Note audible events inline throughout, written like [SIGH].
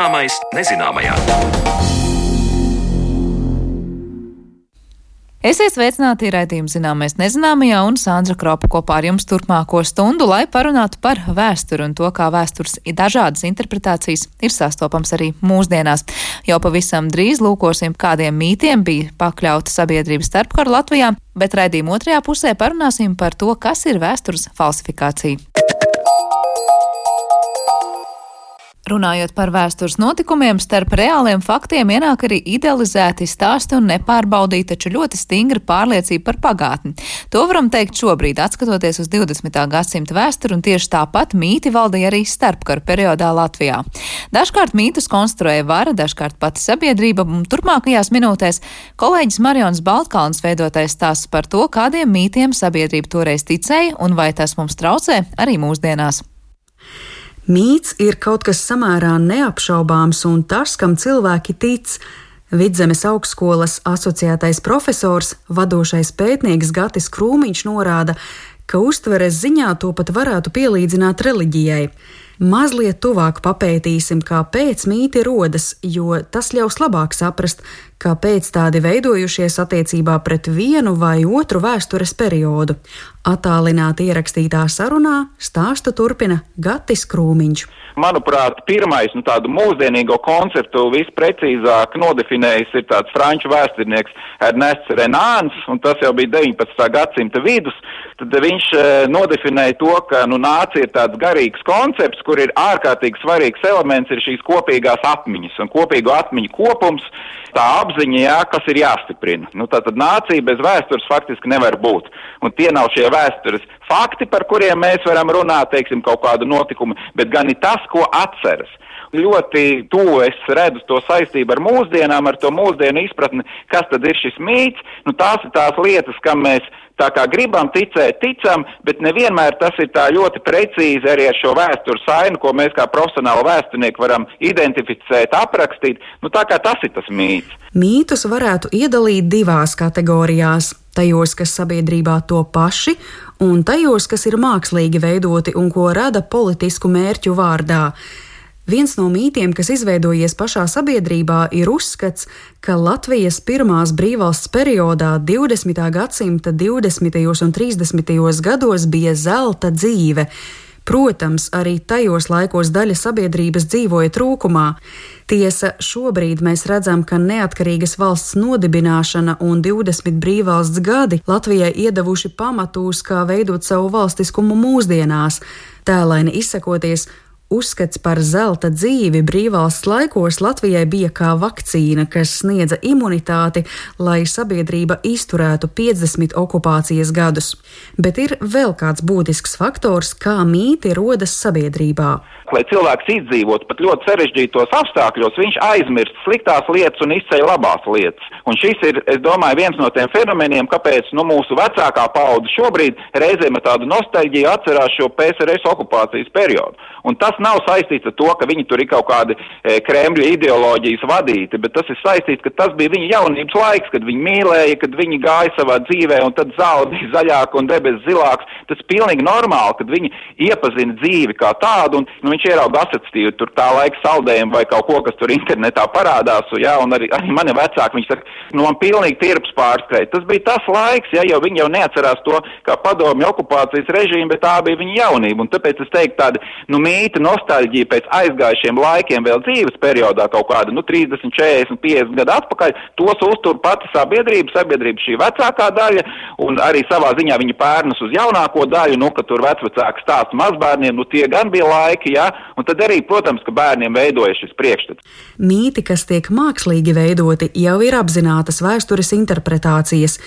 Zināmais nezināmajā. Esiet sveicināti raidījuma zināmais nezināmajā un Sandra Kropa kopā ar jums turpmāko stundu, lai parunātu par vēsturi un to, kā vēstures dažādas interpretācijas ir sastopams arī mūsdienās. Jau pavisam drīz lūkosim, kādiem mītiem bija pakļauta sabiedrības starpkaru Latvijā, bet raidījuma otrajā pusē parunāsim par to, kas ir vēstures falsifikācija. Runājot par vēstures notikumiem, starp reāliem faktiem ienāk arī idealizēti stāsti un nepārbaudīta, taču ļoti stingra pārliecība par pagātni. To varam teikt šobrīd, atskatoties uz 20. gadsimta vēsturi, un tieši tāpat mīti valdīja arī starpkaru periodā Latvijā. Dažkārt mītus konstruēja vara, dažkārt pati sabiedrība, un turpmākajās minūtēs kolēģis Marions Baltkalns veidotais stāsts par to, kādiem mītiem sabiedrība toreiz ticēja un vai tas mums traucē arī mūsdienās. Mīts ir kaut kas samērā neapšaubāms un tas, kam cilvēki tic. Vidzemes augstskolas asociētais profesors, vadošais pētnieks Gatis Krūmiņš norāda, ka uztveres ziņā to pat varētu pielīdzināt reliģijai. Mazliet tuvāk papētīsim, kāpēc mīti rodas, jo tas ļaus labāk saprast, kāpēc tādi veidojušies attiecībā pret vienu vai otru vēstures periodu. Attālināti ierakstītā sarunā stāstu turpina Gatis Krūmiņš. Manuprāt, pirmais nu, tādu mūsdienīgo konceptu visprecīzāk nodefinējis ir tāds franču vēsturnieks Ernests Renāns, un tas jau bija 19. gadsimta vidus. Tad viņš e, nodefinēja to, ka nu, nācija ir tāds garīgs koncepts, kur ir ārkārtīgi svarīgs elements ir šīs kopīgās atmiņas un kopīgo atmiņu kopums, tā apziņa, jā, kas ir jāstiprina. Nu, tātad nācija bez vēstures faktiski nevar būt. Un tie nav šie vēstures fakti, par kuriem mēs varam runāt, teiksim, kaut kādu notikumu, bet gan ir tas, ko atceras ļoti tuvu es redzu to saistību ar mūsdienām, ar to mūsdienu izpratni, kas tad ir šis mīts. Nu, tās ir tās lietas, kam mēs tā kā gribam ticēt, ticam, bet nevienmēr tas ir tā ļoti precīzi arī ar šo vēstures ainu, ko mēs kā profesionāli vēsturnieki varam identificēt, aprakstīt. Nu, tā kā tas ir tas mīts. Mītus varētu iedalīt divās kategorijās - tajos, kas sabiedrībā to paši, un tajos, kas ir mākslīgi veidoti un ko rada politisku mērķu vārdā. Viens no mītiem, kas izveidojies pašā sabiedrībā, ir uzskats, ka Latvijas pirmās brīvvalsts periodā 20. gadsimta 20. un 30. gados bija zelta dzīve. Protams, arī tajos laikos daļa sabiedrības dzīvoja trūkumā. Tiesa, šobrīd mēs redzam, ka neatkarīgas valsts nodibināšana un 20 brīvvalsts gadi Latvijai iedavuši pamatus, kā veidot savu valstiskumu mūsdienās. Tēlaini izsakoties, Uzskats par zelta dzīvi brīvvalsts laikos Latvijai bija kā vakcīna, kas sniedza imunitāti, lai sabiedrība izturētu 50 okupācijas gadus. Bet ir vēl kāds būtisks faktors, kā mīti rodas sabiedrībā lai cilvēks izdzīvotu pat ļoti sarežģītos apstākļos, viņš aizmirst sliktās lietas un izceļ labās lietas. Un šis ir, es domāju, viens no tiem fenomeniem, kāpēc nu, mūsu vecākā paudze šobrīd reizēm ar tādu nostalģiju atcerās šo PSRS okupācijas periodu. Un tas nav saistīts ar to, ka viņi tur ir kaut kādi e, Kremļa ideoloģijas vadīti, bet tas ir saistīts, ka tas bija viņa jaunības laiks, kad viņi mīlēja, kad viņi gāja savā dzīvē un tad zāle bija [LAUGHS] zaļāka un debesis zilāks. Tas ir pilnīgi normāli, kad viņi iepazina dzīvi kā tādu un nu, viņš ierauga asociatīvu tur tā laika saldējumu vai kaut ko, kas tur internetā parādās, un, jā, un arī, arī mani vecāki, viņi saka, nu man pilnīgi tirps pārskrēja. Tas bija tas laiks, ja jau viņi jau neatcerās to kā padomju okupācijas režīmu, bet tā bija viņa jaunība, un tāpēc es teiktu tāda, nu, mīta nostalģija pēc aizgājušiem laikiem vēl dzīves periodā kaut kāda, nu, 30, 40, 50 gadu atpakaļ, tos uztur pati sabiedrība, sabiedrība šī vecākā daļa, un arī savā ziņā viņa pērnas uz jaunāko daļu, nu, ka tur vecvecāki stāsta mazbērniem, nu, tie gan bija laiki, jā, un tad arī, protams, ka bērniem veidojas šis priekšstats. Mīti, kas tiek mākslīgi veidoti, jau ir apzinātas vēstures interpretācijas.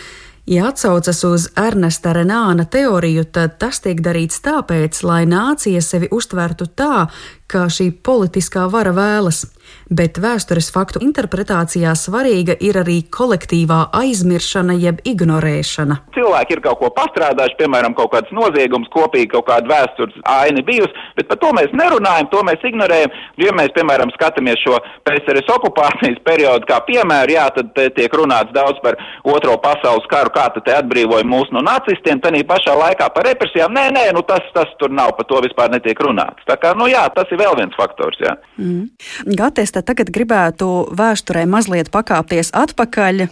Ja atsaucas uz Ernesta Renāna teoriju, tad tas tiek darīts tāpēc, lai nācija sevi uztvertu tā, kā šī politiskā vara vēlas bet vēstures faktu interpretācijā svarīga ir arī kolektīvā aizmiršana jeb ignorēšana. Cilvēki ir kaut ko pastrādājuši, piemēram, kaut kāds noziegums, kopīgi kaut kāda vēstures aina bijusi, bet par to mēs nerunājam, to mēs ignorējam. Ja mēs, piemēram, skatāmies šo PSRS okupācijas periodu kā piemēru, jā, tad tiek runāts daudz par otro pasaules karu, kā tad te atbrīvoja mūs no nacistiem, tad pašā laikā par represijām. Nē, nē, nu tas, tas tur nav, par to vispār netiek runāts. Tā kā, nu jā, tas ir vēl viens faktors. Jā. Mm. Gaties, tad tagad gribētu vēsturē mazliet pakāpties atpakaļ.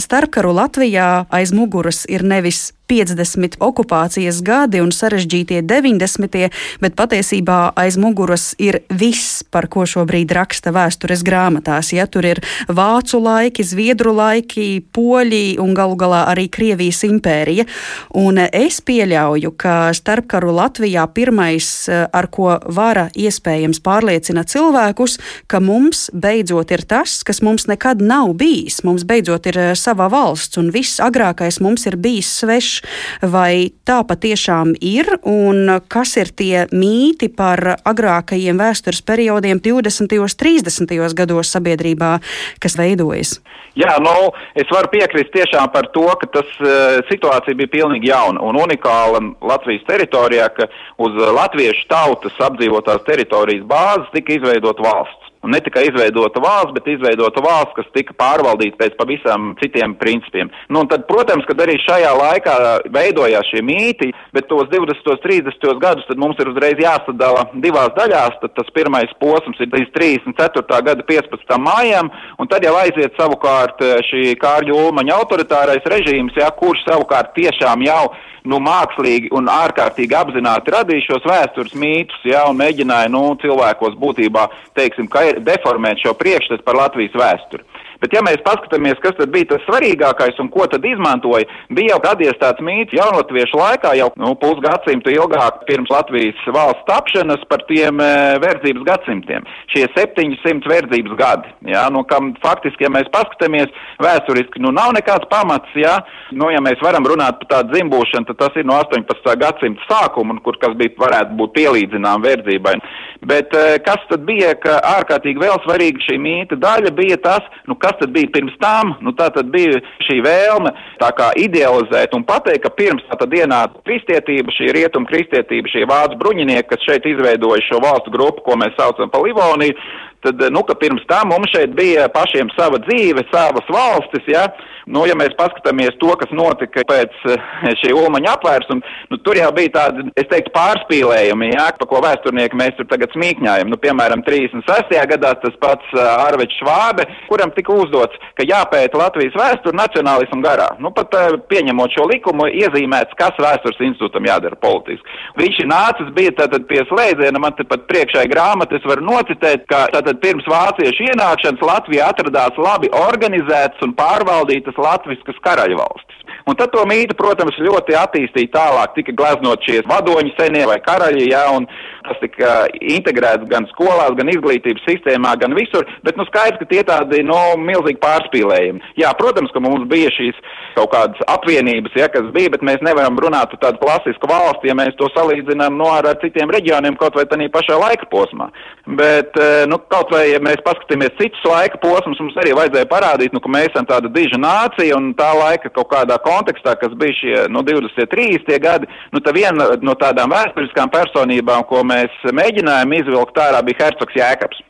Starpkaru Latvijā aiz muguras ir nevis 50 okupācijas gadi un sarežģītie 90. bet patiesībā aiz muguras ir viss, par ko šobrīd raksta vēstures grāmatās. Ja tur ir vācu laiki, zviedru laiki, poļi un galu galā arī Krievijas impērija. Un es pieļauju, ka starpkaru Latvijā pirmais, ar ko vara iespējams pārliecināt cilvēkus, ka mums beidzot ir tas, kas mums nekad nav bijis. Mums beidzot ir sava valsts, un viss agrākais mums ir bijis svešs vai tā patiešām ir un kas ir tie mīti par agrākajiem vēstures periodiem 20. un 30. gados sabiedrībā, kas veidojas? Jā, nu, es varu piekrist tiešām par to, ka tas uh, situācija bija pilnīgi jauna un unikāla Latvijas teritorijā, ka uz latviešu tautas apdzīvotās teritorijas bāzes tika izveidot valsts. Un ne tikai izveidota valsts, bet izveidota valsts, kas tika pārvaldīta pēc pavisam citiem principiem. Nu, tad, protams, kad arī šajā laikā veidojās šie mīti, bet tos 20. un 30. gadus mums ir uzreiz jāsadala divās daļās. Tad tas pirmais posms ir līdz 34. gada 15. mājām, un tad jau aiziet savukārt eh, šī Kārļa Ulmaņa autoritārais režīms, jā, kurš savukārt tiešām jau nu, mākslīgi un ārkārtīgi apzināti radīja šos vēstures mītus, ja, un mēģināja, nu, cilvēkos būtībā, teiksim, deformēt šo priekšstatu par Latvijas vēsturi. Bet, ja mēs paskatāmies, kas tad bija tas svarīgākais un ko tad izmantoja, bija jau radies tāds mīts jaunatviešu laikā, jau nu, pusgadsimtu ilgāk pirms Latvijas valsts tapšanas par tiem e, verdzības gadsimtiem. Šie 700 verdzības gadi, jā, nu, kam faktiski, ja mēs paskatāmies vēsturiski, nu nav nekāds pamats, jā, nu, ja mēs varam runāt par tādu dzimbūšanu, tad tas ir no 18. gadsimta sākuma, kur kas bija varētu būt pielīdzinām verdzībai. Bet e, kas tad bija, ka ārkārtīgi vēl svarīga šī mīta daļa bija tas, nu, kas tad bija pirms tam? Nu, tā tad bija šī vēlme tā kā idealizēt un pateikt, ka pirms tā tad ienāca kristietība, šī rietuma kristietība, šie vācu bruņinieki, kas šeit izveidoja šo valstu grupu, ko mēs saucam par Livoniju, tad, nu, ka pirms tam mums šeit bija pašiem sava dzīve, savas valstis, ja, nu, ja mēs paskatāmies to, kas notika pēc eh, šī ulmaņa apvērsuma, nu, tur jau bija tādi, es teiktu, pārspīlējumi, ja, pa ko vēsturnieki mēs tur tagad smīkņājam, nu, piemēram, 36. gadā tas pats uh, Arvečs Švābe, kuram tika uzdots, ka jāpēta Latvijas vēsture nacionālismu garā. Nu, pat uh, pieņemot šo likumu, iezīmēts, kas vēstures institūtam jādara politiski. Viņš ir nācis, bija tātad pie slēdziena, man te pat priekšai grāmatas var nocitēt, ka tātad Tātad pirms vāciešu ienākšanas Latvijā atradās labi organizētas un pārvaldītas latviskas karaļvalstis. Un tad to mītu, protams, ļoti attīstīja tālāk, tika gleznot šie vadoņi senie vai karaļi, jā, un tas tika integrēts gan skolās, gan izglītības sistēmā, gan visur, bet, nu, skaidrs, ka tie tādi, nu, milzīgi pārspīlējumi. Jā, protams, ka mums bija šīs kaut kādas apvienības, ja, kas bija, bet mēs nevaram runāt par tādu klasisku valsti, ja mēs to salīdzinām, nu, ar, ar citiem reģioniem, kaut vai tādā pašā laika posmā. Bet, eh, nu, kaut vai, ja mēs paskatāmies citus laika posmus, mums arī vajadzēja parādīt, nu, ka mēs esam tāda diža nācija un tā laika kaut kādā kontekstā kas bija šie no 20. 30. gadi, nu tā viena no tādām vēsturiskām personībām, ko mēs mēģinājām izvilkt ārā, bija Hercogs Jēkabs.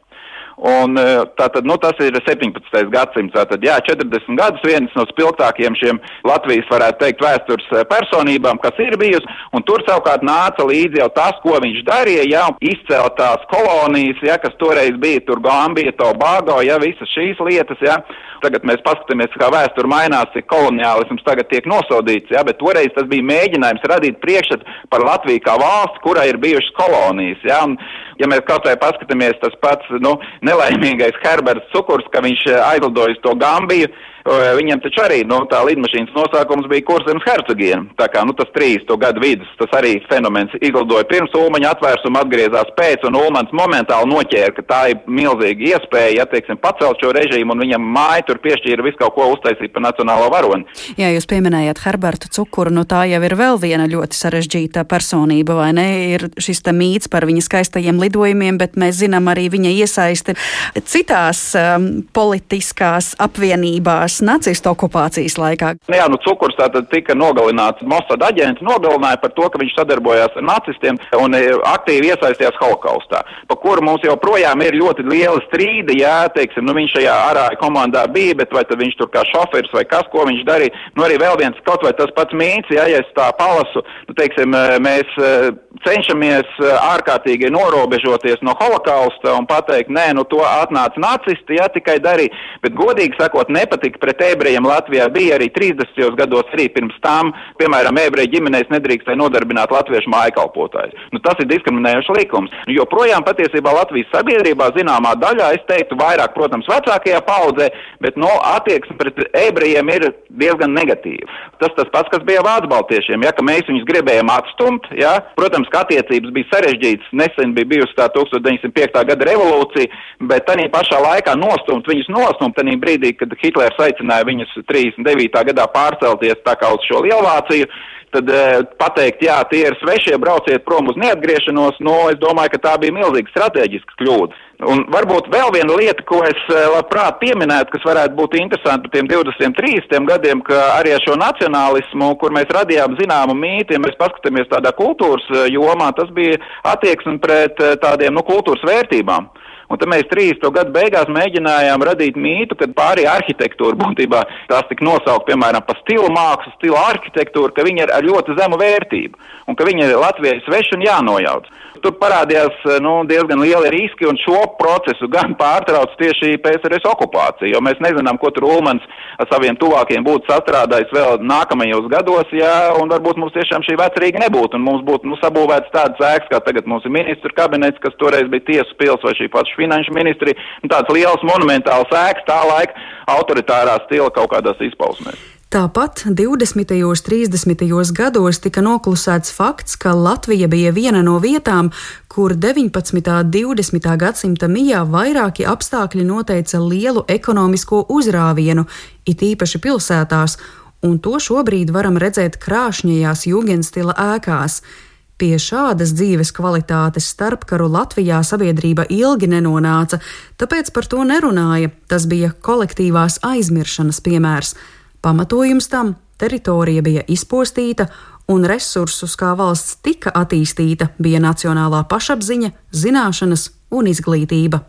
Un e, tātad, nu, tas ir 17. gadsimts, tātad, jā, 40 gadus viens no spilgtākiem šiem Latvijas, varētu teikt, vēstures e, personībām, kas ir bijusi, un tur savukārt nāca līdzi jau tas, ko viņš darīja, jā, izceltās kolonijas, jā, kas toreiz bija tur Gambija, Tobago, jā, visas šīs lietas, jā. Tagad mēs paskatāmies, kā vēsture mainās, cik koloniālisms tagad tiek nosodīts, jā, bet toreiz tas bija mēģinājums radīt priekšstatu par Latviju kā valsts, kurai ir bijušas kolonijas, jā, un, ja mēs kaut vai paskatāmies tas pats, nu, nelaimīgais Herberts Cukurs, ka viņš eh, aizlidoja uz to Gambiju, Viņam taču arī nu, tā lidmašīnas nosaukums bija Kurzemes hercogiena. Tā kā nu, tas 30. gadu vidus, tas arī fenomens izlidoja pirms Ulmaņa atvērsuma, atgriezās pēc, un Ulmans momentāli noķēra, ka tā ir milzīga iespēja, ja teiksim, pacelt šo režīmu, un viņam māja tur piešķīra visu kaut ko uztaisīt par nacionālo varoni. Jā, jūs pieminējāt Herbertu Cukuru, nu tā jau ir vēl viena ļoti sarežģīta personība, vai ne? Ir šis mīts par viņa skaistajiem lidojumiem, bet mēs zinām arī viņa iesaisti citās um, politiskās apvienībās nacistu okupācijas laikā. Jā, nu cukurs tātad tika nogalināts. Mossad aģents nogalināja par to, ka viņš sadarbojās ar nacistiem un e, aktīvi iesaistījās holokaustā, pa kuru mums joprojām ir ļoti liela strīda, jā, teiksim, nu viņš šajā arāja komandā bija, bet vai tad viņš tur kā šoferis vai kas, ko viņš darīja. Nu arī vēl viens kaut vai tas pats mīts, jā, ja es tā palasu, nu teiksim, e, mēs e, cenšamies ārkārtīgi norobežoties no holokausta un pateikt, nē, nu to atnāca nacisti, jā, tikai darīja, bet godīgi sakot, nepatika pret ebrejiem Latvijā bija arī 30. gados, arī pirms tam, piemēram, ebreju ģimenēs nedrīkstēja nodarbināt latviešu mājkalpotājus. Nu, tas ir diskriminējošs likums. Nu, joprojām patiesībā Latvijas sabiedrībā zināmā daļā, es teiktu, vairāk, protams, vecākajā paudzē, bet no nu, attieksme pret ebrejiem ir diezgan negatīva. Tas tas pats, kas bija vācu baltiešiem, ja, ka mēs viņus gribējām atstumt, ja, protams, ka attiecības bija sarežģītas, nesen bija bijusi tā 1905. gada revolūcija, bet tā pašā laikā nostumt viņus nostumt, tā brīdī, kad Hitlers aicināja viņus 39. gadā pārcelties tā kā uz šo Lielvāciju, tad e, pateikt, jā, tie ir svešie, brauciet prom uz neatgriešanos, no, nu, es domāju, ka tā bija milzīga strateģiska kļūda. Un varbūt vēl viena lieta, ko es e, labprāt pieminētu, kas varētu būt interesanti par tiem 23 gadiem, ka arī ar šo nacionālismu, kur mēs radījām zināmu mīti, ja mēs paskatāmies tādā kultūras e, jomā, tas bija attieksme pret tādiem, nu, kultūras vērtībām. Un tad mēs 30. gadu beigās mēģinājām radīt mītu, kad pārējā arhitektūra būtībā tās tika nosaukt, piemēram, par stilu mākslu, stilu arhitektūru, ka viņi ir ar ļoti zemu vērtību un ka viņi ir Latvijas sveši un jānojauc. Tur parādījās nu, diezgan lieli riski, un šo procesu gan pārtrauc tieši PSRS okupācija, jo mēs nezinām, ko tur Ulmans ar saviem tuvākiem būtu sastrādājis vēl nākamajos gados, jā, un varbūt mums tiešām šī vecrīga nebūtu, un mums būtu nu, sabūvēts tāds ēks, kā tagad mums ir ministru kabinets, kas toreiz bija tiesu pils vai šī pats finanšu ministrija, un tāds liels monumentāls ēks tā laika autoritārā stila kaut kādās izpausmēs. Tāpat 20. un 30. gados tika noklusēts fakts, ka Latvija bija viena no vietām, kur 19. un 20. gadsimta mijā vairāki apstākļi noteica lielu ekonomisko uzrāvienu, it īpaši pilsētās, un to šobrīd varam redzēt krāšņajās jūgenstila ēkās. Pie šādas dzīves kvalitātes starpkaru Latvijā sabiedrība ilgi nenonāca, tāpēc par to nerunāja. Tas bija kolektīvās aizmiršanas piemērs. Pamatojums tam - teritorija bija izpostīta, un resursus kā valsts tika attīstīta, bija nacionālā pašapziņa, zināšanas un izglītība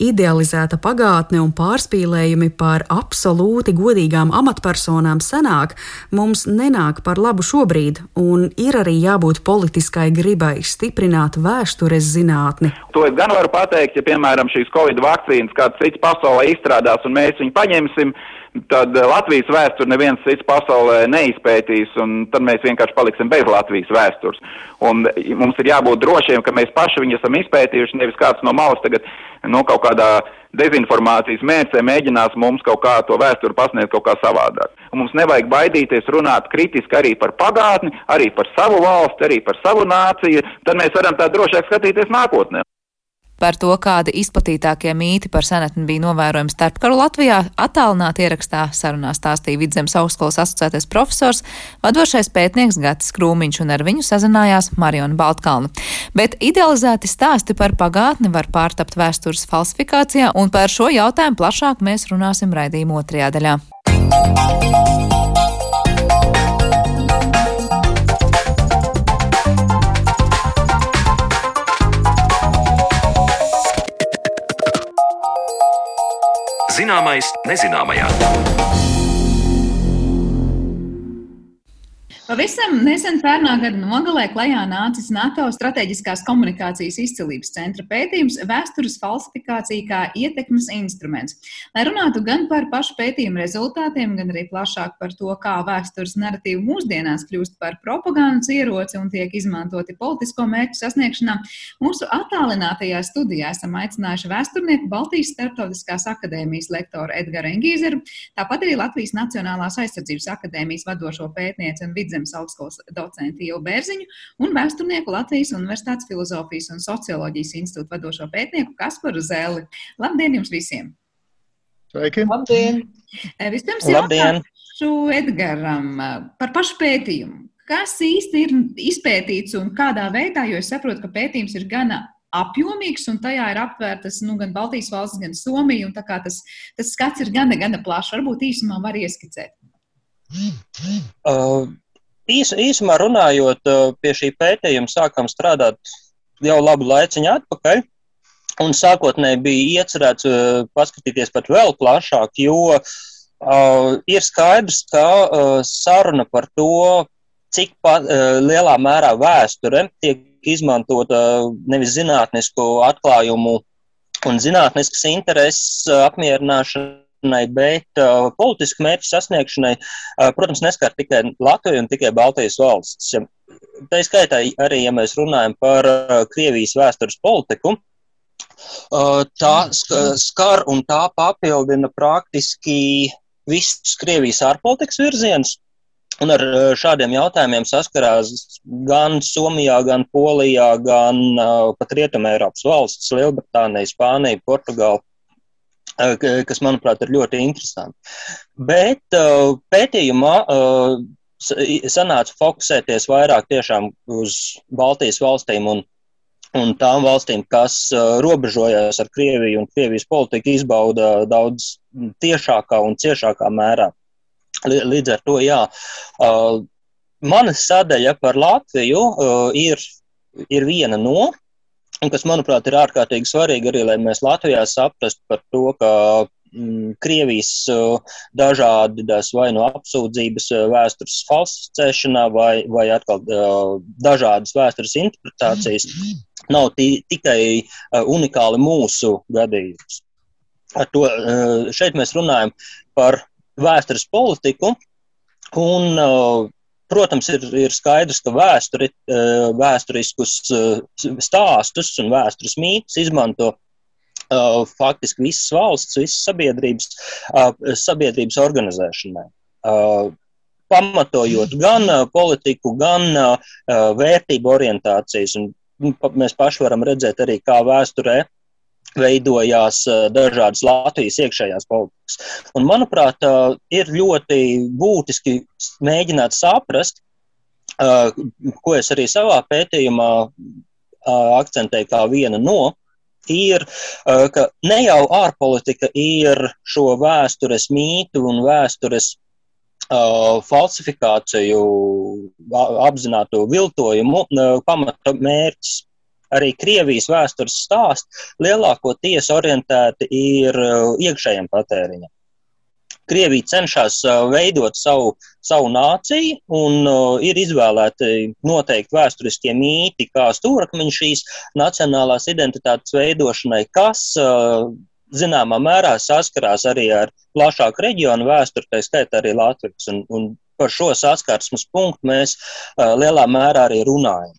idealizēta pagātne un pārspīlējumi par absolūti godīgām amatpersonām senāk mums nenāk par labu šobrīd, un ir arī jābūt politiskai gribai stiprināt vēstures zinātni. To es gan varu pateikt, ja piemēram šīs Covid vakcīnas kāds cits pasaulē izstrādās un mēs viņu paņemsim tad Latvijas vēsturi neviens cits pasaulē neizpētīs, un tad mēs vienkārši paliksim bez Latvijas vēstures. Un mums ir jābūt drošiem, ka mēs paši viņu esam izpētījuši, nevis kāds no malas tagad no kaut kādā dezinformācijas mērķē mēģinās mums kaut kā to vēsturi pasniegt kaut kā savādāk. Un mums nevajag baidīties runāt kritiski arī par pagātni, arī par savu valsti, arī par savu nāciju, tad mēs varam tā drošāk skatīties nākotnē. Par to, kādi izplatītākie mīti par senatni bija novērojami starpkaru Latvijā, attālināti ierakstā sarunā stāstīja Vidzemes augstskolas asociētais profesors, vadošais pētnieks Gatis Krūmiņš, un ar viņu sazinājās Mariona Baltkalna. Bet idealizēti stāsti par pagātni var pārtapt vēstures falsifikācijā, un par šo jautājumu plašāk mēs runāsim raidījuma otrajā daļā. Zināmais nezināmajā. Pavisam nesen pērnā gada nogalē klajā nācis NATO strateģiskās komunikācijas izcilības centra pētījums Vēstures falsifikācija kā ietekmes instruments. Lai runātu gan par pašu pētījumu rezultātiem, gan arī plašāk par to, kā vēstures narratīva mūsdienās kļūst par propagandas ieroci un tiek izmantoti politisko mērķu sasniegšanā, mūsu attālinātajā studijā esam aicinājuši vēsturnieku Baltijas Startautiskās akadēmijas lektoru Edgara Engīzeru, tāpat arī Latvijas Nacionālās aizsardzības akadēmijas vadošo pētnieci un vidzemes Zemes augstskolas docentu Ilu Bērziņu un vēsturnieku Latvijas Universitātes filozofijas un socioloģijas institūta vadošo pētnieku Kasparu Zeli. Labdien jums visiem! Sveiki! Labdien! E, vispirms jautāšu Edgaram e, par pašu pētījumu. Kas īsti ir izpētīts un kādā veidā, jo es saprotu, ka pētījums ir gana apjomīgs, un tajā ir aptvērtas nu, gan Baltijas valsts, gan Somija. Tas, tas skats ir gana, gana plašs. Varbūt īsumā var ieskicēt. Uh, īs, īsumā runājot, uh, pie šī pētījuma sākām strādāt jau labu laiciņu atpakaļ. Un sākotnēji bija iecerēts uh, paskatīties pat vēl plašāk, jo uh, ir skaidrs, ka uh, saruna par to, cik pa, uh, lielā mērā vēsture tiek izmantota nevis zinātnisku atklājumu un zinātniskas intereses apmierināšanai, bet uh, politisku mērķu sasniegšanai, uh, protams, neskar tikai Latviju un tikai Baltijas valsts. Tā skaitā arī, ja mēs runājam par uh, Krievijas vēstures politiku, uh, tā skar un tā papildina praktiski visus Krievijas ārpolitikas virzienus. Un ar eh, šādiem jautājumiem saskarās gan Somijā, gan Polijā, gan uh, pat Rietumē Eiropas valsts, Lielbritānija, Spānija, Portugāla, uh, kas, manuprāt, ir ļoti interesanti. Bet pētījumā sanāca fokusēties vairāk tiešām uz Baltijas valstīm un, un tām valstīm, kas robežojas ar Krieviju un Krievijas politiku izbauda daudz tiešākā un ciešākā mērā. Līdz ar to, jā, mana sadaļa par Latviju ir, ir viena no, un kas, manuprāt, ir ārkārtīgi svarīgi arī, lai mēs Latvijā saprastu par to, ka mm, Krievijas dažādas vai no apsūdzības vēstures falsificēšanā, vai, vai atkal dažādas vēstures interpretācijas nav tikai unikāli mūsu gadījums. Ar to šeit mēs runājam par vēstures politiku. Un, protams, ir, ir skaidrs, ka vēsturi, uh, vēsturiskus uh, stāstus un vēstures mītus izmanto faktiski visas valsts, visas sabiedrības, sabiedrības organizēšanai pamatojot gan politiku, gan vērtību orientācijas. Un nu, mēs paši varam redzēt arī, kā vēsturē veidojās eh, dažādas Latvijas iekšējās politikas. Un, manuprāt, eh, ir ļoti būtiski mēģināt saprast, eh, ko es arī savā pētījumā akcentēju kā viena no, ir, ka ne jau ārpolitika ir šo vēstures mītu un vēstures falsifikāciju, apzinātu viltojumu pamata mērķis arī Krievijas vēstures stāsts lielākoties orientēti ir uh, iekšējiem patēriņam. Krievija cenšas uh, veidot savu, savu nāciju un uh, ir izvēlēti noteikti vēsturiskie mīti, kā stūrakmeņi šīs nacionālās identitātes veidošanai, kas uh, zināmā mērā saskarās arī ar plašāku reģionu vēsturi, tā skaitā arī Latvijas. Un, un par šo saskarsmes punktu mēs uh, lielā mērā arī runājam.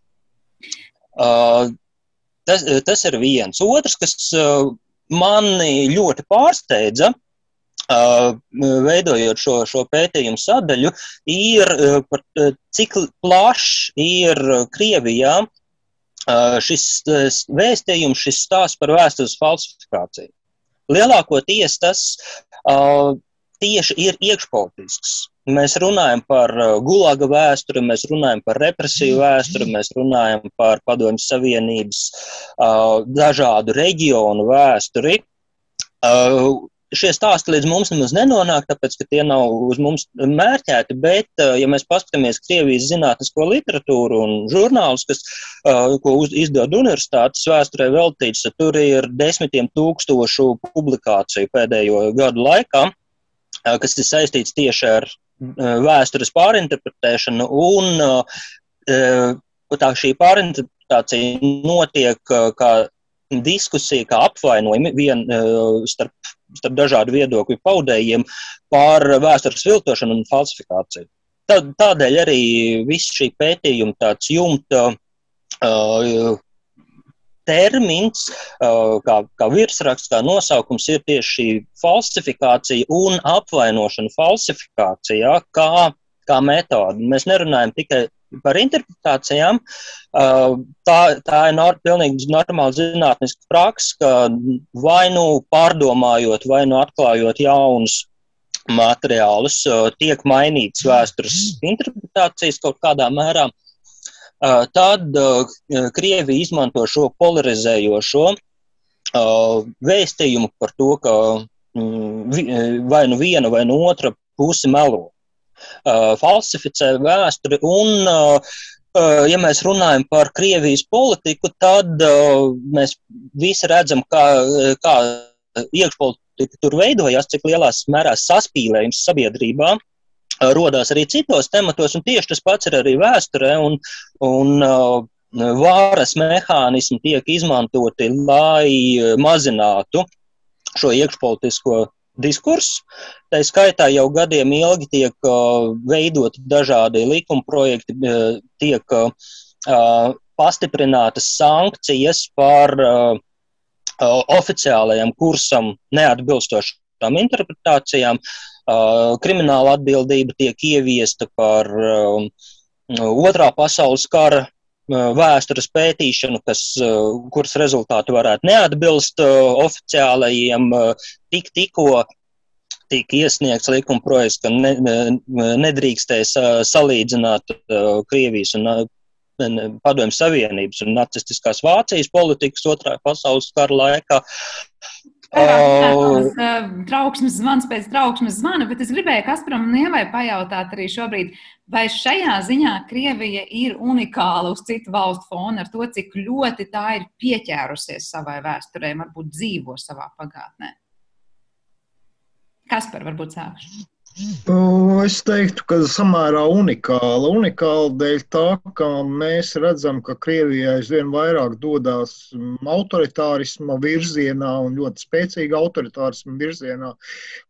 Uh, Tas, eh, tas ir viens. Otrs, kas eh, mani ļoti pārsteidza, eh, veidojot šo, šo pētījumu sadaļu, ir par cik plašs ir Krievijā šis vēstījums, šis stāsts par vēstures falsifikāciju. Lielākoties tas tieši ir iekšpolitisks. Mēs runājam par uh, gulaga vēsturi, mēs runājam par represiju vēsturi, mēs runājam par Padomju Savienības uh, dažādu reģionu vēsturi. Uh, šie stāsti līdz mums nemaz nenonāk, tāpēc, ka tie nav uz mums mērķēti, bet, uh, ja mēs paskatāmies Krievijas zinātnisko literatūru un žurnālus, kas, uh, ko izdod universitātes vēsturē veltīts, tur ir desmitiem tūkstošu publikāciju pēdējo gadu laikā kas ir saistīts tieši ar vēstures pārinterpretēšanu, un tā šī pārinterpretācija notiek kā diskusija, kā apvainojumi vien starp, starp dažādu viedokļu paudējiem par vēstures viltošanu un falsifikāciju. Tādēļ arī viss šī pētījuma tāds jumta termins, kā, kā virsraksts, kā nosaukums ir tieši šī falsifikācija un apvainošana falsifikācijā kā, kā metode. Mēs nerunājam tikai par interpretācijām. Tā, tā ir nor, pilnīgi normāla zinātniska praksa, ka vai nu pārdomājot, vai nu atklājot jaunus materiālus, tiek mainīts vēstures interpretācijas kaut kādā mērā. Tad Krievija izmanto šo polarizējošo vēstījumu par to, ka mm, vai nu viena vai nu otra puse melo, falsificē vēsturi un ja mēs runājam par Krievijas politiku, tad mēs visi redzam, kā, kā iekšpolitika tur veidojās, cik lielās mērās saspīlējums sabiedrībā rodās arī citos tematos, un tieši tas pats ir arī vēsturē, un, un uh, vāras mehānismi tiek izmantoti, lai mazinātu šo iekšpolitisko diskursu. Tā skaitā jau gadiem ilgi tiek uh, veidoti dažādi likumprojekti, uh, tiek uh, pastiprinātas sankcijas par uh, oficiālajam kursam neatbilstošām interpretācijām. Krimināla atbildība tiek ieviesta par otrā pasaules kara vēstures pētīšanu, kas, kuras rezultāti varētu neatbilst oficiālajiem, tik tikko tika iesniegts likuma projekts, ka ne, nedrīkstēs salīdzināt Krievijas un Padomju Savienības un nacistiskās Vācijas politikas otrā pasaules kara laikā. Uh, trauksmes zvans pēc trauksmes zvana, bet es gribēju Kasparam un Ievai pajautāt arī šobrīd, vai šajā ziņā Krievija ir unikāla uz citu valstu fona ar to, cik ļoti tā ir pieķērusies savai vēsturē, varbūt dzīvo savā pagātnē. Kaspar, varbūt sākšu. Es teiktu, ka samērā unikāla. Unikāla dēļ tā, ka mēs redzam, ka Krievijai aizvien vairāk dodas autoritārisma virzienā un ļoti spēcīga autoritārisma virzienā.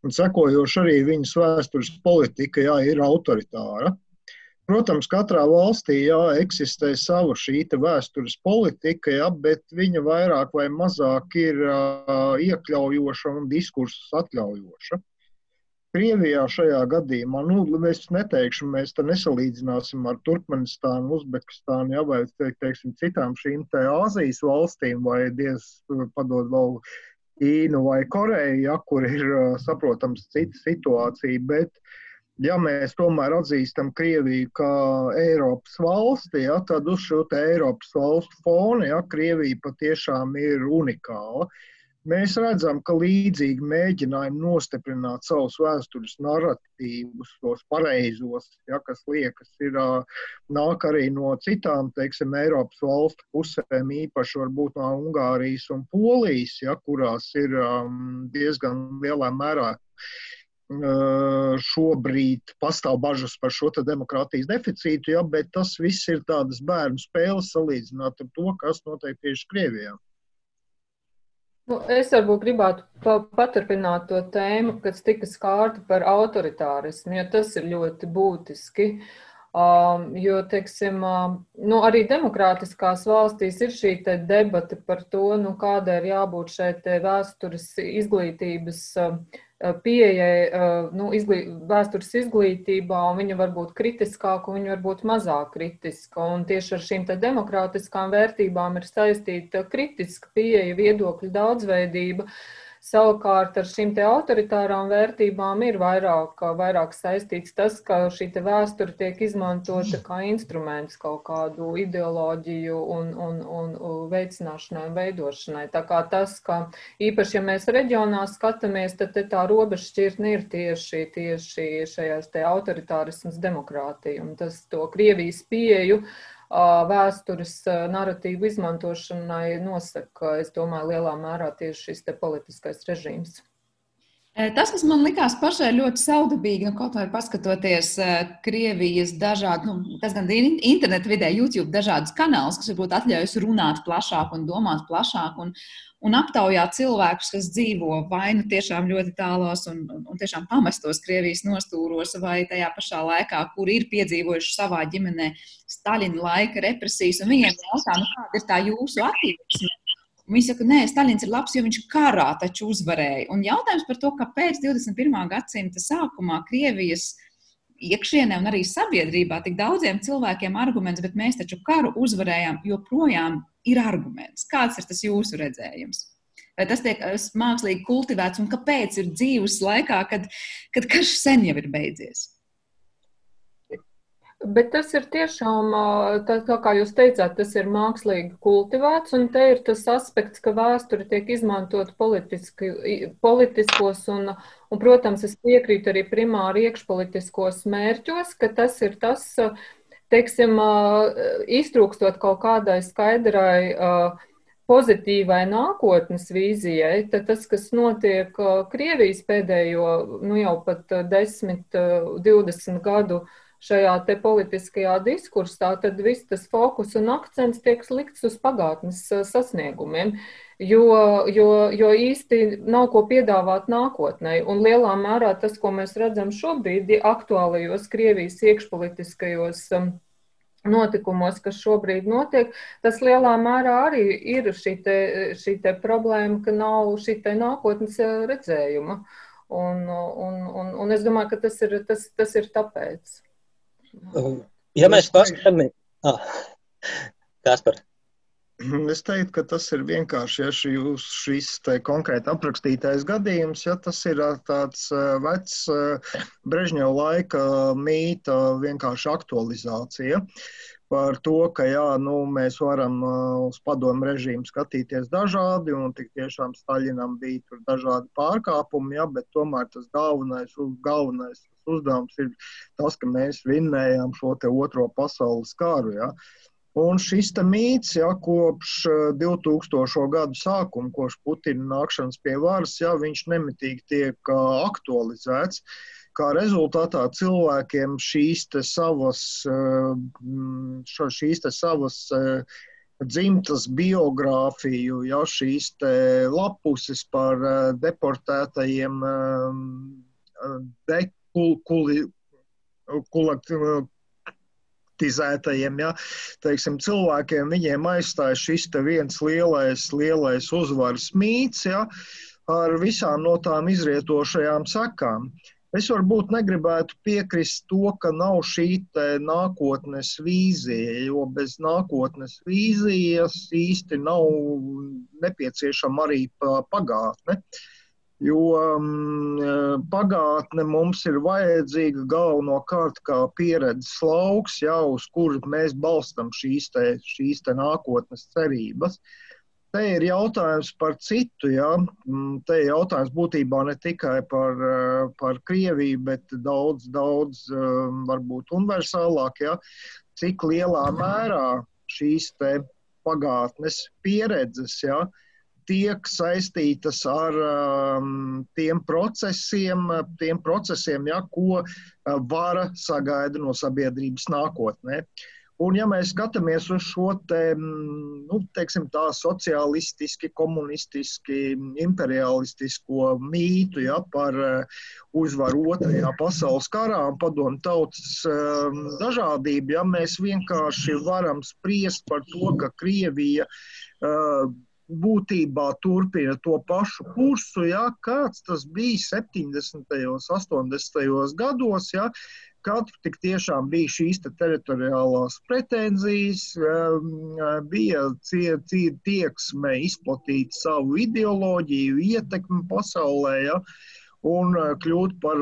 Un sekojoši arī viņas vēstures politika jā, ir autoritāra. Protams, katrā valstī jā, eksistē sava šī vēstures politika, jā, bet viņa vairāk vai mazāk ir uh, iekļaujoša un diskursus atļaujoša. Krievijā šajā gadījumā, nu, es neteikšu, mēs te nesalīdzināsim ar Turkmenistānu, Uzbekistānu, ja, vai, teiksim, citām šīm te Āzijas valstīm, vai diez padod vēl Ķīnu vai Koreju, ja, kur ir, saprotams, cita situācija, bet, ja mēs tomēr atzīstam Krieviju kā Eiropas valsti, ja, tad uz šo Eiropas valstu fona, ja, Krievija patiešām ir unikāla. Uh, Mēs redzam, ka līdzīgi mēģinājumi nostiprināt savus vēstures narratīvus, tos pareizos, ja, kas liekas, ir nāk arī no citām, teiksim, Eiropas valstu pusēm, īpaši varbūt no Ungārijas un Polijas, ja, kurās ir diezgan lielā mērā šobrīd pastāv bažas par šo demokrātijas deficītu, ja, bet tas viss ir tādas bērnu spēles salīdzināt ar to, kas notiek tieši Krievijā. Nu, es varbūt gribētu pa paturpināt to tēmu, kas tika skārta par autoritārismu, jo tas ir ļoti būtiski. Um, jo, teiksim, um, nu, arī demokrātiskās valstīs ir šī debata par to, nu, kādai ir jābūt šai vēstures izglītības uh, pieejai nu, izglī, vēstures izglītībā, un viņa var būt kritiskāka, un viņa var būt mazāk kritiska. Un tieši ar šīm demokrātiskām vērtībām ir saistīta kritiska pieeja, viedokļu daudzveidība. Uh, Savukārt ar šīm autoritārām vērtībām ir vairāk, vairāk saistīts tas, ka šī vēsture tiek izmantota kā instruments kaut kādu ideoloģiju un, un, un veicināšanai un veidošanai. Tā kā tas, ka īpaši, ja mēs reģionā skatāmies, tad tā robežšķirtne ir tieši, tieši šajās te autoritārismas demokrātija. Un tas to Krievijas pieju vēstures narratīvu izmantošanai nosaka, es domāju, lielā mērā tieši šis politiskais režīms. Tas, kas man likās pašai ļoti saudabīgi, nu, kaut vai paskatoties Krievijas dažādu, nu, tas gan internetu vidē, YouTube dažādus kanālus, kas varbūt atļaujas runāt plašāk un domāt plašāk un, un aptaujāt cilvēkus, kas dzīvo vai nu tiešām ļoti tālos un, un, un tiešām pamestos Krievijas nostūros, vai tajā pašā laikā, kur ir piedzīvojuši savā ģimenē Staļina laika represijas, un viņiem jautā, nu, kāda ir tā jūsu attieksme Viņi saka, nē, Stalins ir labs, jo viņš karā taču uzvarēja. Un jautājums par to, kāpēc 21. gadsimta sākumā Krievijas iekšienē un arī sabiedrībā tik daudziem cilvēkiem arguments, bet mēs taču karu uzvarējām, joprojām ir arguments. Kāds ir tas jūsu redzējums? Vai tas tiek mākslīgi kultivēts un kāpēc ir dzīves laikā, kad, kad karš sen jau ir beidzies? Bet tas ir tiešām, tā, tā kā jūs teicāt, tas ir mākslīgi kultivēts, un te ir tas aspekts, ka vēsture tiek izmantot politiski, politiskos un, un, protams, es piekrītu arī primāri iekšpolitiskos mērķos, ka tas ir tas, teiksim, iztrūkstot kaut kādai skaidrai pozitīvai nākotnes vīzijai, tad tas, kas notiek Krievijas pēdējo, nu jau pat 10, 20 gadu šajā te politiskajā diskursā, tad viss tas fokus un akcents tiek likts uz pagātnes sasniegumiem, jo, jo, jo īsti nav ko piedāvāt nākotnē. Un lielā mērā tas, ko mēs redzam šobrīd, aktuālajos Krievijas iekšpolitiskajos notikumos, kas šobrīd notiek, tas lielā mērā arī ir šī, te, šī te problēma, ka nav šī nākotnes redzējuma. Un, un, un, un es domāju, ka tas ir, tas, tas ir tāpēc. Ja mēs paskatāmies, ah, Kaspar. Es teiktu, ka tas ir vienkārši, ja jūs šis konkrēti aprakstītais gadījums, ja tas ir tāds vecs Brežņeva laika mīta vienkārši aktualizācija par to, ka jā, nu, mēs varam uz padomu režīmu skatīties dažādi, un tik tiešām Staļinam bija dažādi pārkāpumi, ja, bet tomēr tas galvenais, galvenais uzdevums ir tas, ka mēs vinnējām šo otro pasaules karu. Ja. Un šis mīts, ja, kopš 2000. gadu sākuma, kopš Putina nākšanas pie varas, ja, viņš nemitīgi tiek aktualizēts. Kā rezultātā cilvēkiem šīs savas, šīs savas dzimtas biogrāfiju, ja šīs lapuses par deportētajiem de, kul, kuli, kolektivizētajiem ja, teiksim, cilvēkiem, viņiem aizstāja šis viens lielais, lielais uzvaras mīts ja, ar visām no tām izrietošajām sekām. Es varbūt negribētu piekrist to, ka nav šī nākotnes vīzija, jo bez nākotnes vīzijas īsti nav nepieciešama arī pagātne. Uh, jo um, pagātne mums ir vajadzīga galvenokārt kā pieredzes lauks, jā, uz kuru mēs balstam šīs, te, šīs te nākotnes cerības. Te ir jautājums par citu, jā. Mm, te ir jautājums būtībā ne tikai par, uh, par Krieviju, bet daudz, daudz um, varbūt universālāk, jā. Cik lielā mērā šīs pagātnes pieredzes, jā, uh, tiek saistītas ar um, tiem procesiem, tiem procesiem ja, ko uh, vara sagaida no sabiedrības nākotnē. Un, ja mēs skatāmies uz šo te, mm, nu, teiksim, tā sociālistiski, komunistiski, imperialistisko mītu ja, par uh, uzvaru otrajā pasaules karā un padomu tautas um, dažādību, ja mēs vienkārši varam spriest par to, ka Krievija uh, būtībā turpina to pašu kursu, ja, kāds tas bija 70. un 80. gados, ja, kad tik tiešām bija šīs te teritoriālās pretenzijas, bija tieksme izplatīt savu ideoloģiju, ietekmi pasaulē, ja, un kļūt par,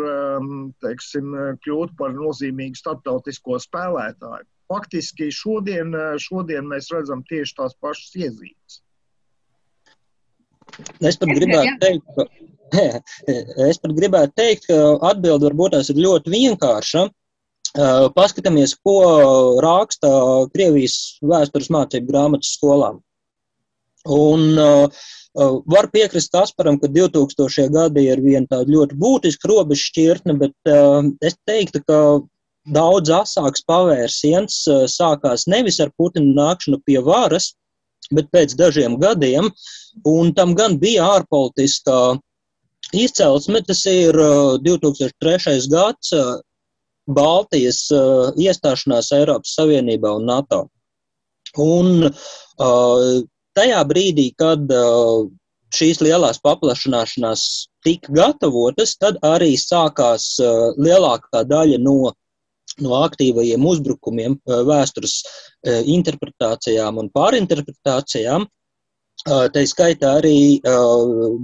teiksim, kļūt par nozīmīgu starptautisko spēlētāju. Faktiski šodien, šodien mēs redzam tieši tās pašas iezīmes. Es pat gribētu teikt, ka, [LAUGHS] es pat gribētu teikt, ka atbilde varbūt tās ir ļoti vienkārša. Paskatāmies, ko raksta Krievijas vēstures mācību grāmatas skolām. Un uh, var piekrist Kasparam, ka 2000. gadi ir viena tāda ļoti būtiska robeža šķirtne, bet uh, es teiktu, ka daudz asāks pavērsiens uh, sākās nevis ar Putina nākšanu pie varas, bet pēc dažiem gadiem, un tam gan bija ārpolitiskā izcelsme, tas ir 2003. Uh, gads uh, Baltijas uh, iestāšanās Eiropas Savienībā un NATO. Un tajā brīdī, kad šīs lielās paplašināšanās tika gatavotas, tad arī sākās lielākā daļa no no aktīvajiem uzbrukumiem, eh, vēstures eh, interpretācijām un pārinterpretācijām, eh, tā skaitā arī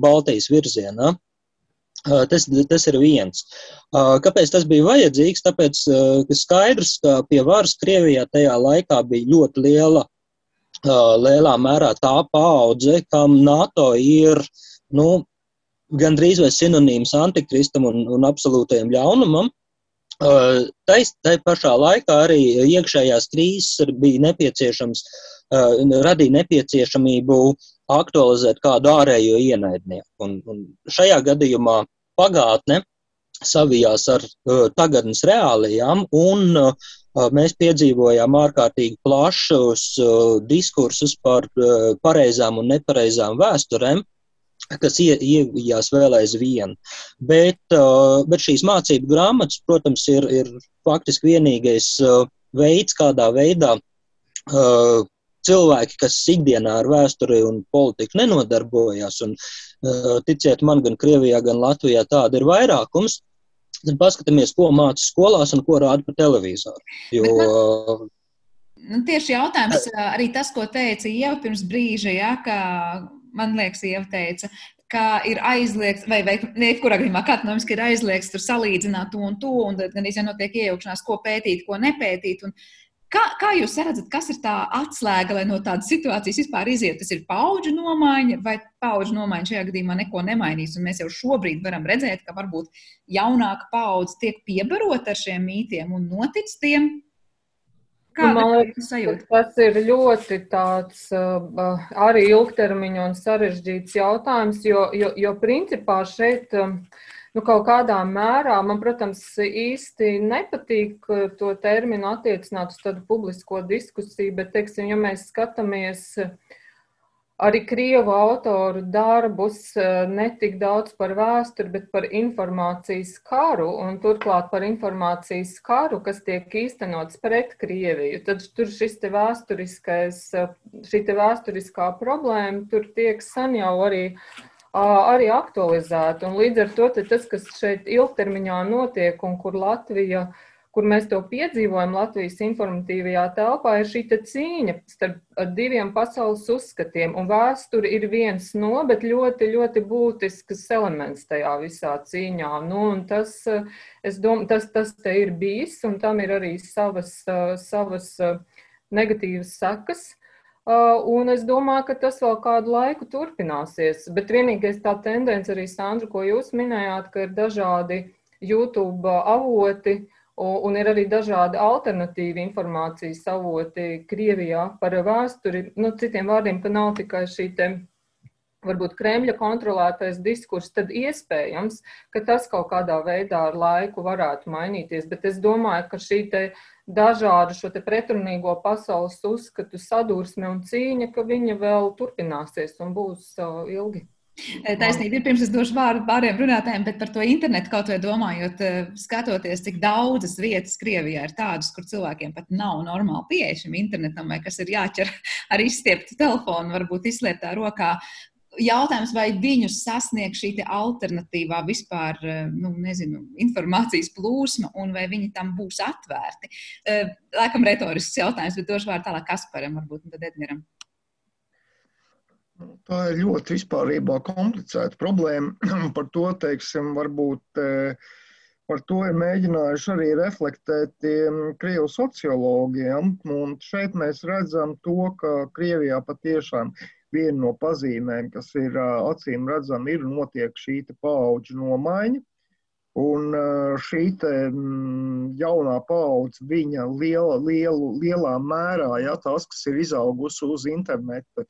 Baltijas virzienā. Tas, tas ir viens. Kāpēc tas bija vajadzīgs? Tāpēc, ka skaidrs, ka pie varas Krievijā tajā laikā bija ļoti liela, lielā mērā tā paudze, kam NATO ir, nu, gandrīz vai sinonīms antikristam un, un absolūtajam ļaunumam. Tai, tai pašā laikā arī iekšējās krīzes bija nepieciešams, radīja nepieciešamību aktualizēt kādu ārējo ienaidnieku. Un, un šajā gadījumā pagātne savijās ar tagadnes reālijām, un mēs piedzīvojām ārkārtīgi plašus diskursus par pareizām un nepareizām vēsturēm, kas ievijās vēl aizvien. Bet, uh, bet šīs mācību grāmatas, protams, ir, ir faktiski vienīgais uh, veids, kādā veidā uh, cilvēki, kas ikdienā ar vēsturi un politiku nenodarbojas, un ticiet man, gan Krievijā, gan Latvijā tāda ir vairākums, tad paskatāmies, ko māca skolās un ko rāda pa televizoru. Jo, nu, tieši jautājums arī tas, ko teica Ieva pirms brīža, ja, ka man liekas, Ieva teica, ka ir aizliegts, vai, vai jebkurā gadījumā ekonomiski ir aizliegts tur salīdzināt to un to, un tad gan izjanotiek iejaukšanās, ko pētīt, ko nepētīt. Un, Kā, kā jūs redzat, kas ir tā atslēga, lai no tādas situācijas vispār iziet? Tas ir paudžu nomaiņa, vai paudžu nomaiņa šajā gadījumā neko nemainīs? Un mēs jau šobrīd varam redzēt, ka varbūt jaunāka paudze tiek piebarota ar šiem mītiem un notic tiem. Kāda Man liekas, tas ir ļoti tāds uh, arī ilgtermiņa un sarežģīts jautājums, jo, jo, jo principā šeit. Uh, Nu, kaut kādā mērā man, protams, īsti nepatīk to terminu attiecināt uz tādu publisko diskusiju, bet, teiksim, ja mēs skatāmies arī krievu autoru darbus, ne tik daudz par vēsturi, bet par informācijas karu, un turklāt par informācijas karu, kas tiek īstenots pret Krieviju, tad tur šis te vēsturiskais, šī te vēsturiskā problēma tur tiek san jau arī arī aktualizēta. Līdz ar to tas, kas šeit ilgtermiņā notiek un kur Latvija, kur mēs to piedzīvojam Latvijas informatīvajā telpā, ir šī cīņa starp diviem pasaules uzskatiem. Un vēsture ir viens no, bet ļoti, ļoti būtisks elements tajā visā cīņā. Nu, tas, domāju, tas, tas te ir bijis, un tam ir arī savas, savas negatīvas sekas. Un es domāju, ka tas vēl kādu laiku turpināsies. Bet vienīgais tā tendence arī, Sandra, ko jūs minējāt, ka ir dažādi YouTube avoti un ir arī dažādi alternatīvi informācijas avoti Krievijā par vēsturi. Nu, citiem vārdiem, ka nav tikai šī te varbūt Kremļa kontrolētais diskurs, tad iespējams, ka tas kaut kādā veidā ar laiku varētu mainīties. Bet es domāju, ka šī te dažādu šo pretrunīgo pasaules uzskatu sadursme un cīņa, ka viņa vēl turpināsies un būs ilgi. Taisnība ir pirms es došu vārdu pārējiem runātājiem, bet par to internetu kaut vai domājot, skatoties, cik daudzas vietas Krievijā ir tādas, kur cilvēkiem pat nav normāli pieeja šim internetam, vai kas ir jāķer [LAUGHS] ar izstieptu telefonu, varbūt izslietā rokā jautājums, vai viņus sasniegs šī alternatīvā vispār, nu, nezinu, informācijas plūsma, un vai viņi tam būs atvērti. Laikam retorisks jautājums, bet došu vārdu tālāk Kasparam, varbūt, un tad Edgaram. Tā ir ļoti vispārībā komplicēta problēma. [CLEARS THROAT] Par to, teiksim, varbūt eh, par to ir mēģinājuši arī reflektēt krievu sociologiem. Un šeit mēs redzam to, ka Krievijā patiešām viena no pazīmēm, kas ir acīm redzama, ir notiek šī paudžu nomaiņa. Un šī te, mm, jaunā paudze, viņa liela, lielu, lielā mērā, ja, tas, kas ir izaugusi uz interneta,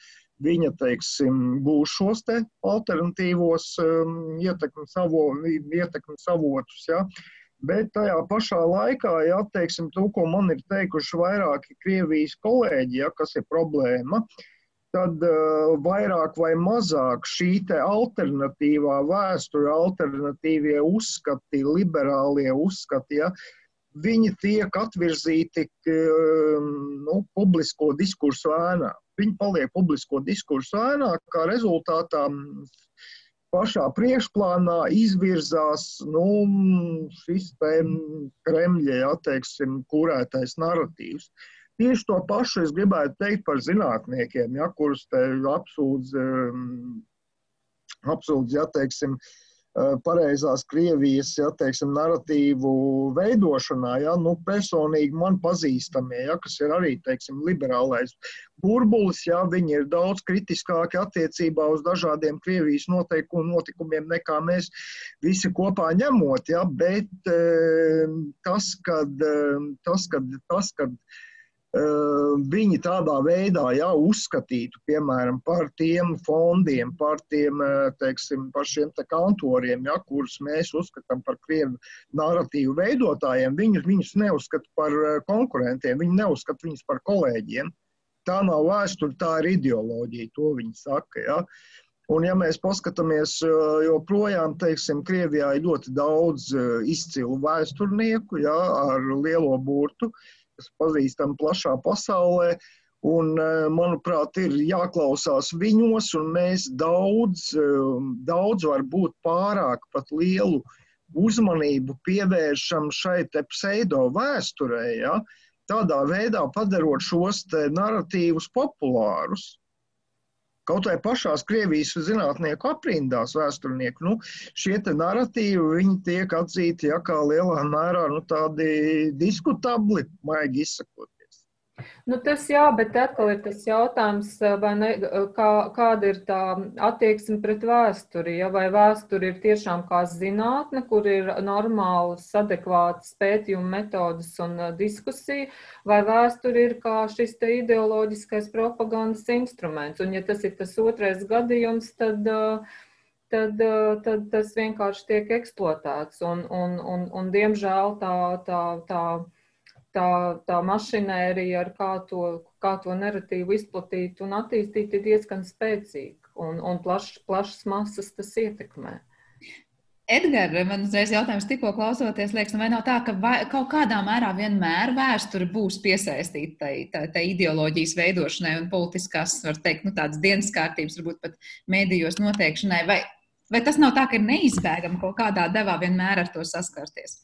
viņa, teiksim, būs šos te alternatīvos um, ietekmes, avo, avotus, ja. Bet tajā pašā laikā, ja, teiksim, to, ko man ir teikuši vairāki Krievijas kolēģi, ja, kas ir problēma, uh, tad uh, vairāk vai mazāk šī alternatīvā vēsture, alternatīvie uzskati, liberālie uzskati, ja, viņi tiek atvirzīti uh, nu, publisko diskursu ēnā. Viņi paliek publisko diskursu ēnā, kā rezultātā pašā priekšplānā izvirzās nu, šis Kremļa, ja, teiksim, kurētais narratīvs. Uh, Tieši to pašu es gribētu teikt par zinātniekiem, ja, kurus te apsūdz, apsūdz ja, teiksim, pareizās Krievijas, ja teiksim, narratīvu veidošanā, ja, nu, personīgi man pazīstamie, ja, kas ir arī, teiksim, liberālais burbulis, ja, viņi ir daudz kritiskāki attiecībā uz dažādiem Krievijas noteikumu notikumiem nekā mēs visi kopā ņemot, ja, bet tas, kad, tas, kad, tas, kad viņi tādā veidā jau uzskatītu, piemēram, par tiem fondiem, par tiem, teiksim, par te kantoriem, ja, kurus mēs uzskatām par krievu narratīvu veidotājiem, viņus, viņus neuzskata par konkurentiem, viņi neuzskata viņus par kolēģiem. Tā nav vēsture, tā ir ideoloģija, to viņi saka. Ja. Un, ja mēs paskatāmies, joprojām, teiksim, Krievijā ir ļoti daudz izcilu vēsturnieku ja, ar lielo burtu, kas pazīstami plašā pasaulē. Un, eh, manuprāt, ir jāklausās viņos, un mēs daudz, eh, daudz varbūt pārāk pat lielu uzmanību pievēršam šai pseido vēsturē, ja? tādā veidā padarot šos narratīvus populārus. Kaut vai pašās Krievijas zinātnieku aprindās vēsturnieku, nu, šie te narratīvi, viņi tiek atzīti, ja kā lielā mērā, nu, tādi diskutabli, maigi izsakot. Nu, tas jā, bet atkal ir tas jautājums, ne, kā, kāda ir tā attieksme pret vēsturi. Ja? Vai vēsture ir tiešām kā zinātne, kur ir normālas, adekvātas pētījuma metodas un diskusija, vai vēsture ir kā šis ideoloģiskais propagandas instruments. Un ja tas ir tas otrais gadījums, tad. Tad, tad tas vienkārši tiek eksploatēts. Un, un, un, un diemžēl tā, tā, tā tā, tā mašinērija, ar kā to, kā to narratīvu izplatīt un attīstīt, ir diezgan spēcīga un, un plaš, plašas masas tas ietekmē. Edgars, man uzreiz jautājums, tikko klausoties, liekas, nu vai nav tā, ka vai, kaut kādā mērā vienmēr vēsture būs piesaistīta tai, tai, tai ideoloģijas veidošanai un politiskās, var teikt, nu, tādas dienas kārtības, varbūt pat mēdījos noteikšanai, vai, vai tas nav tā, ka ir neizbēgami kaut kādā devā vienmēr ar to saskarties?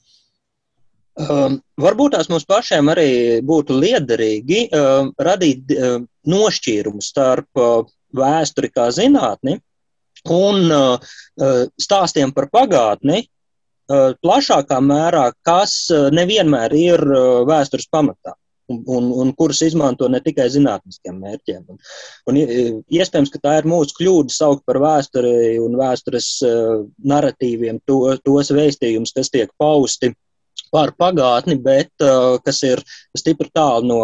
Um, varbūt tās mums pašiem arī būtu liederīgi um, radīt um, nošķīrumu starp uh, vēsturi kā zinātni un uh, uh, stāstiem par pagātni uh, plašākā mērā, kas uh, nevienmēr ir uh, vēstures pamatā. Un, un, un kuras izmanto ne tikai zinātniskiem mērķiem. Un, un, iespējams, ka tā ir mūsu kļūda saukt par vēsturi un vēstures uh, narratīviem to, tos vēstījumus, kas tiek pausti uh, par pagātni, bet uh, kas ir stipri tālu no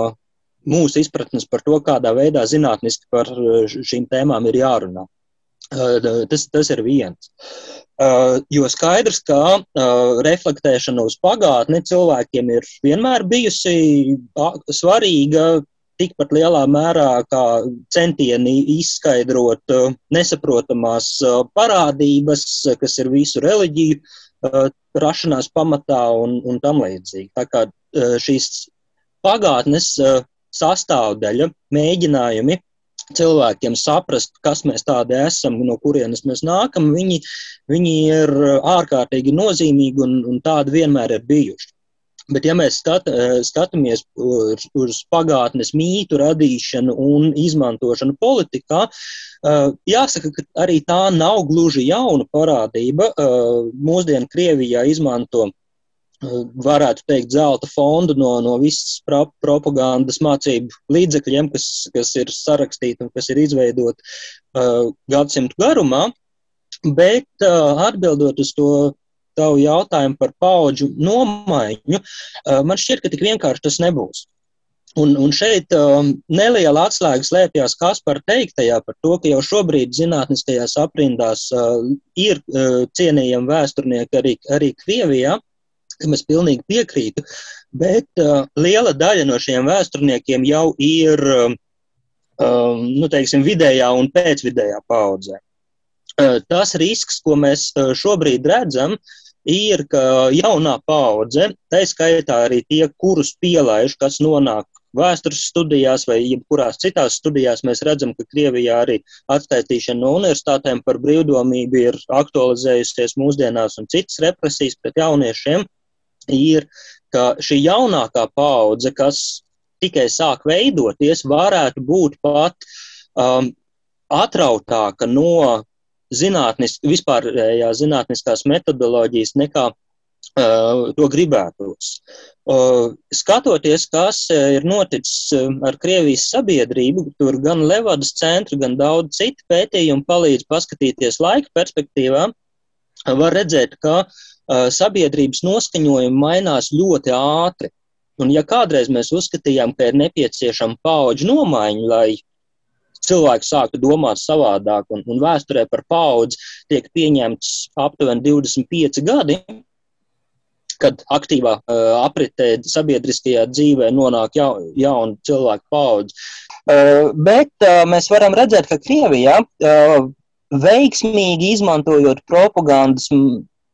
mūsu izpratnes par to, kādā veidā zinātniski par uh, šīm tēmām ir jārunā. Uh, tas, tas ir viens. Jo skaidrs, ka reflektēšana uz pagātni cilvēkiem ir vienmēr bijusi svarīga tikpat lielā mērā kā centieni izskaidrot nesaprotamās parādības, kas ir visu reliģiju rašanās pamatā un, un tam līdzīgi. Tā kā šīs pagātnes sastāvdaļa, mēģinājumi cilvēkiem saprast, kas mēs tādi esam, no kurienes mēs nākam, viņi, viņi ir ārkārtīgi nozīmīgi un, un tādi vienmēr ir bijuši. Bet, ja mēs skat, skatāmies uz, uz pagātnes mītu radīšanu un izmantošanu politikā, jāsaka, ka arī tā nav gluži jauna parādība. Mūsdienu Krievijā izmanto varētu teikt, zelta fondu no, no visas pro, propagandas mācību līdzekļiem, kas, kas ir sarakstīti un kas ir izveidoti uh, gadsimtu garumā. Bet uh, atbildot uz to tavu jautājumu par paudžu nomaiņu, man šķiet, ka tik vienkārši tas nebūs. Un, un šeit um, neliela atslēga slēpjas Kaspar teiktajā par to, ka jau šobrīd zinātniskajās aprindās uh, ir uh, cienījami vēsturnieki arī, arī Krievijā, kam es pilnīgi piekrītu, bet uh, liela daļa no šiem vēsturniekiem jau ir, um, nu, teiksim, vidējā un pēcvidējā paudzē. Uh, tas risks, ko mēs uh, šobrīd redzam, uh, ir, ka jaunā paudze, tā skaitā arī tie, kurus pielaiž, kas nonāk vēstures studijās vai jebkurās citās studijās, mēs redzam, ka Krievijā arī atskaitīšana no universitātēm par brīvdomību ir aktualizējusies mūsdienās un citas represijas pret jauniešiem, ir, ka šī jaunākā paudze, kas tikai sāk veidoties, varētu būt pat um, atrautāka no zinātnis, vispārējā zinātniskās metodoloģijas, nekā to gribētos. Skatoties, kas ir noticis ar Krievijas sabiedrību, tur gan Levadas centra, gan daudz citu pētījumu palīdz paskatīties laika perspektīvā, var redzēt, ka sabiedrības noskaņojumi mainās ļoti ātri. Un ja kādreiz mēs uzskatījām, ka ir nepieciešama paudžu nomaiņa, lai cilvēki sāktu domāt savādāk, un, un vēsturē par paudzi tiek pieņemts aptuveni 25 gadi, kad aktīvā uh, apritē sabiedriskajā dzīvē nonāk ja, jauna cilvēku paudze. Uh, bet uh, mēs varam redzēt, ka Krievijā uh, veiksmīgi izmantojot propagandas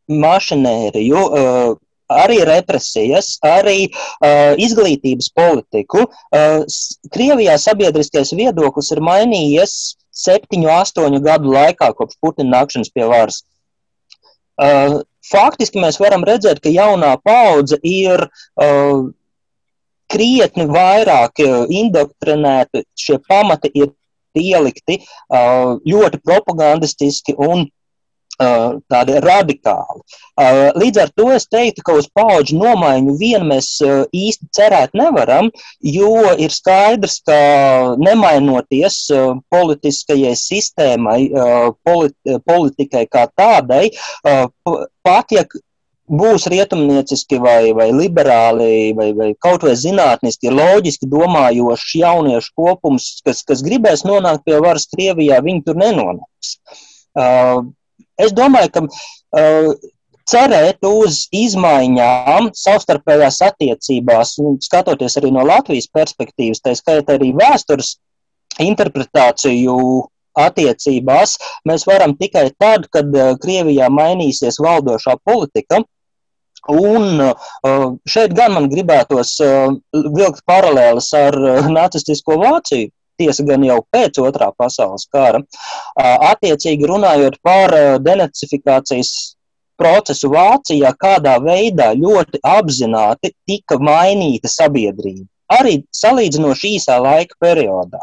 mašinēriju, uh, arī represijas, arī uh, izglītības politiku. Uh, Krievijā sabiedriskais viedoklis ir mainījies septiņu, astoņu gadu laikā kopš Putina nākšanas pie varas. Uh, faktiski mēs varam redzēt, ka jaunā paudze ir uh, krietni vairāk uh, indoktrinēta, šie pamati ir ielikti uh, ļoti propagandistiski un tādi radikāli. Līdz ar to es teiktu, ka uz paudžu nomaiņu vien mēs īsti cerēt nevaram, jo ir skaidrs, ka nemainoties politiskajai sistēmai, politikai kā tādai, pat ja būs rietumnieciski vai, vai liberāli vai, vai kaut vai zinātniski, loģiski domājošs jauniešu kopums, kas, kas gribēs nonākt pie varas Krievijā, viņi tur nenonāks. Uh, Es domāju, ka uh, cerēt uz izmaiņām savstarpējās attiecībās, skatoties arī no Latvijas perspektīvas, tā skaitā arī vēstures interpretāciju attiecībās, mēs varam tikai tad, kad uh, Krievijā mainīsies valdošā politika. Un uh, šeit gan man gribētos uh, vilkt paralēlas ar nacistisko Vāciju, tiesa gan jau pēc otrā pasaules kara. Attiecīgi runājot par denacifikācijas procesu Vācijā, kādā veidā ļoti apzināti tika mainīta sabiedrība. Arī salīdzinoši īsā laika periodā.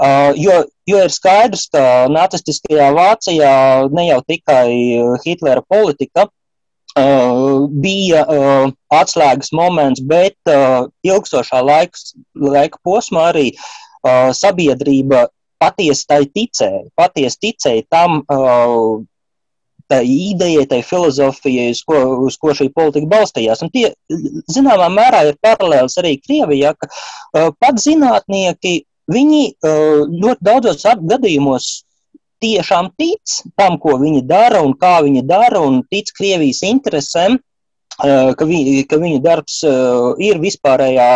Uh, jo, jo ir skaidrs, ka nacistiskajā Vācijā ne jau tikai Hitlera politika uh, bija uh, atslēgas moments, bet ilgstošā laika, laika posmā arī uh, sabiedrība patiesi tai ticēja, patiesi ticēja tam, uh, tai idejai, tai filozofijai, uz ko, uz ko šī politika balstījās. Un tie, zināmā mērā, ir paralēls arī Krievijā, ka uh, pat zinātnieki, viņi uh, ļoti daudzos gadījumos tiešām tic tam, ko viņi dara un kā viņi dara, un tic Krievijas interesēm. Eh, ka, vi, ka viņa darbs uh, ir vispārējā,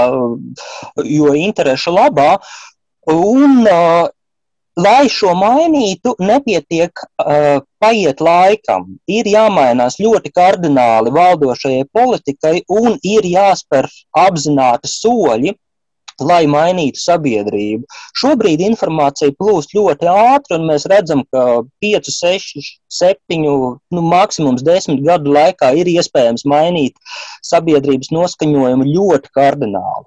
jo interešu labā, Un, uh, lai šo mainītu, nepietiek uh, paiet laikam. Ir jāmainās ļoti kardināli valdošajai politikai un ir jāspēr apzināti soļi, lai mainītu sabiedrību. Šobrīd informācija plūst ļoti ātri, un mēs redzam, ka 5, 6, 7, nu, maksimums 10 gadu laikā ir iespējams mainīt sabiedrības noskaņojumu ļoti kardināli.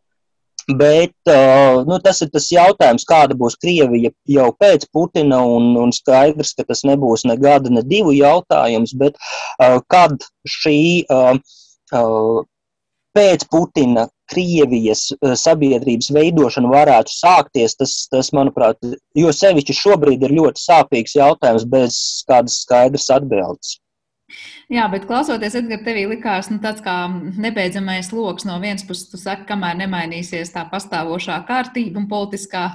Bet uh, nu, tas ir tas jautājums, kāda būs Krievija jau pēc Putina, un, un skaidrs, ka tas nebūs ne gada, ne divu jautājums, bet uh, kad šī uh, pēc Putina Krievijas sabiedrības veidošana varētu sākties, tas, tas, manuprāt, jo sevišķi šobrīd ir ļoti sāpīgs jautājums bez kādas skaidras atbildes. Jā, bet klausoties, Edgars, tevī likās nu, tāds kā nebeidzamais lokus. No vienas puses, tu saki, kamēr nemainīsies tā pastāvošā kārtība un politiskā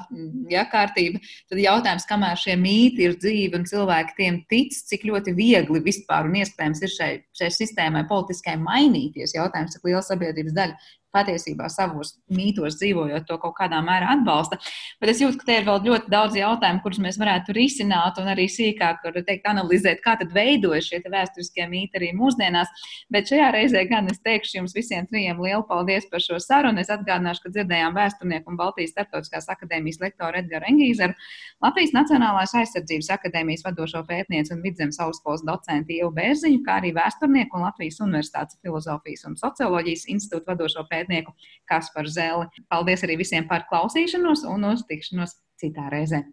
ja, kārtība, tad jautājums, kamēr šie mīti ir dzīvi un cilvēki tiem tic, cik ļoti viegli vispār un iespējams ir šai, šai sistēmai politiskai mainīties. Jautājums, cik liela sabiedrības daļa patiesībā savos mītos dzīvojot, to kaut kādā mērā atbalsta. Bet es jūtu, ka te ir vēl ļoti daudz jautājumu, kurus mēs varētu risināt un arī sīkāk teikt, analizēt, kā tad veidojas šie vēsturiskie mīti arī mūsdienās. Bet šajā reizē gan es teikšu jums visiem trijiem lielu paldies par šo sarunu. Es atgādināšu, ka dzirdējām vēsturnieku un Baltijas starptautiskās akadēmijas lektoru Edgars Engīzeru, Latvijas Nacionālās aizsardzības akadēmijas vadošo pētnieci un vidzemes augstskolas docentu Ievu Bērziņu, kā arī vēsturnieku un Latvijas Universitātes filozofijas un socioloģijas institūta vadošo pētnieku Kasparu Zeli. Paldies arī visiem par klausīšanos un uz tikšanos citā reizē.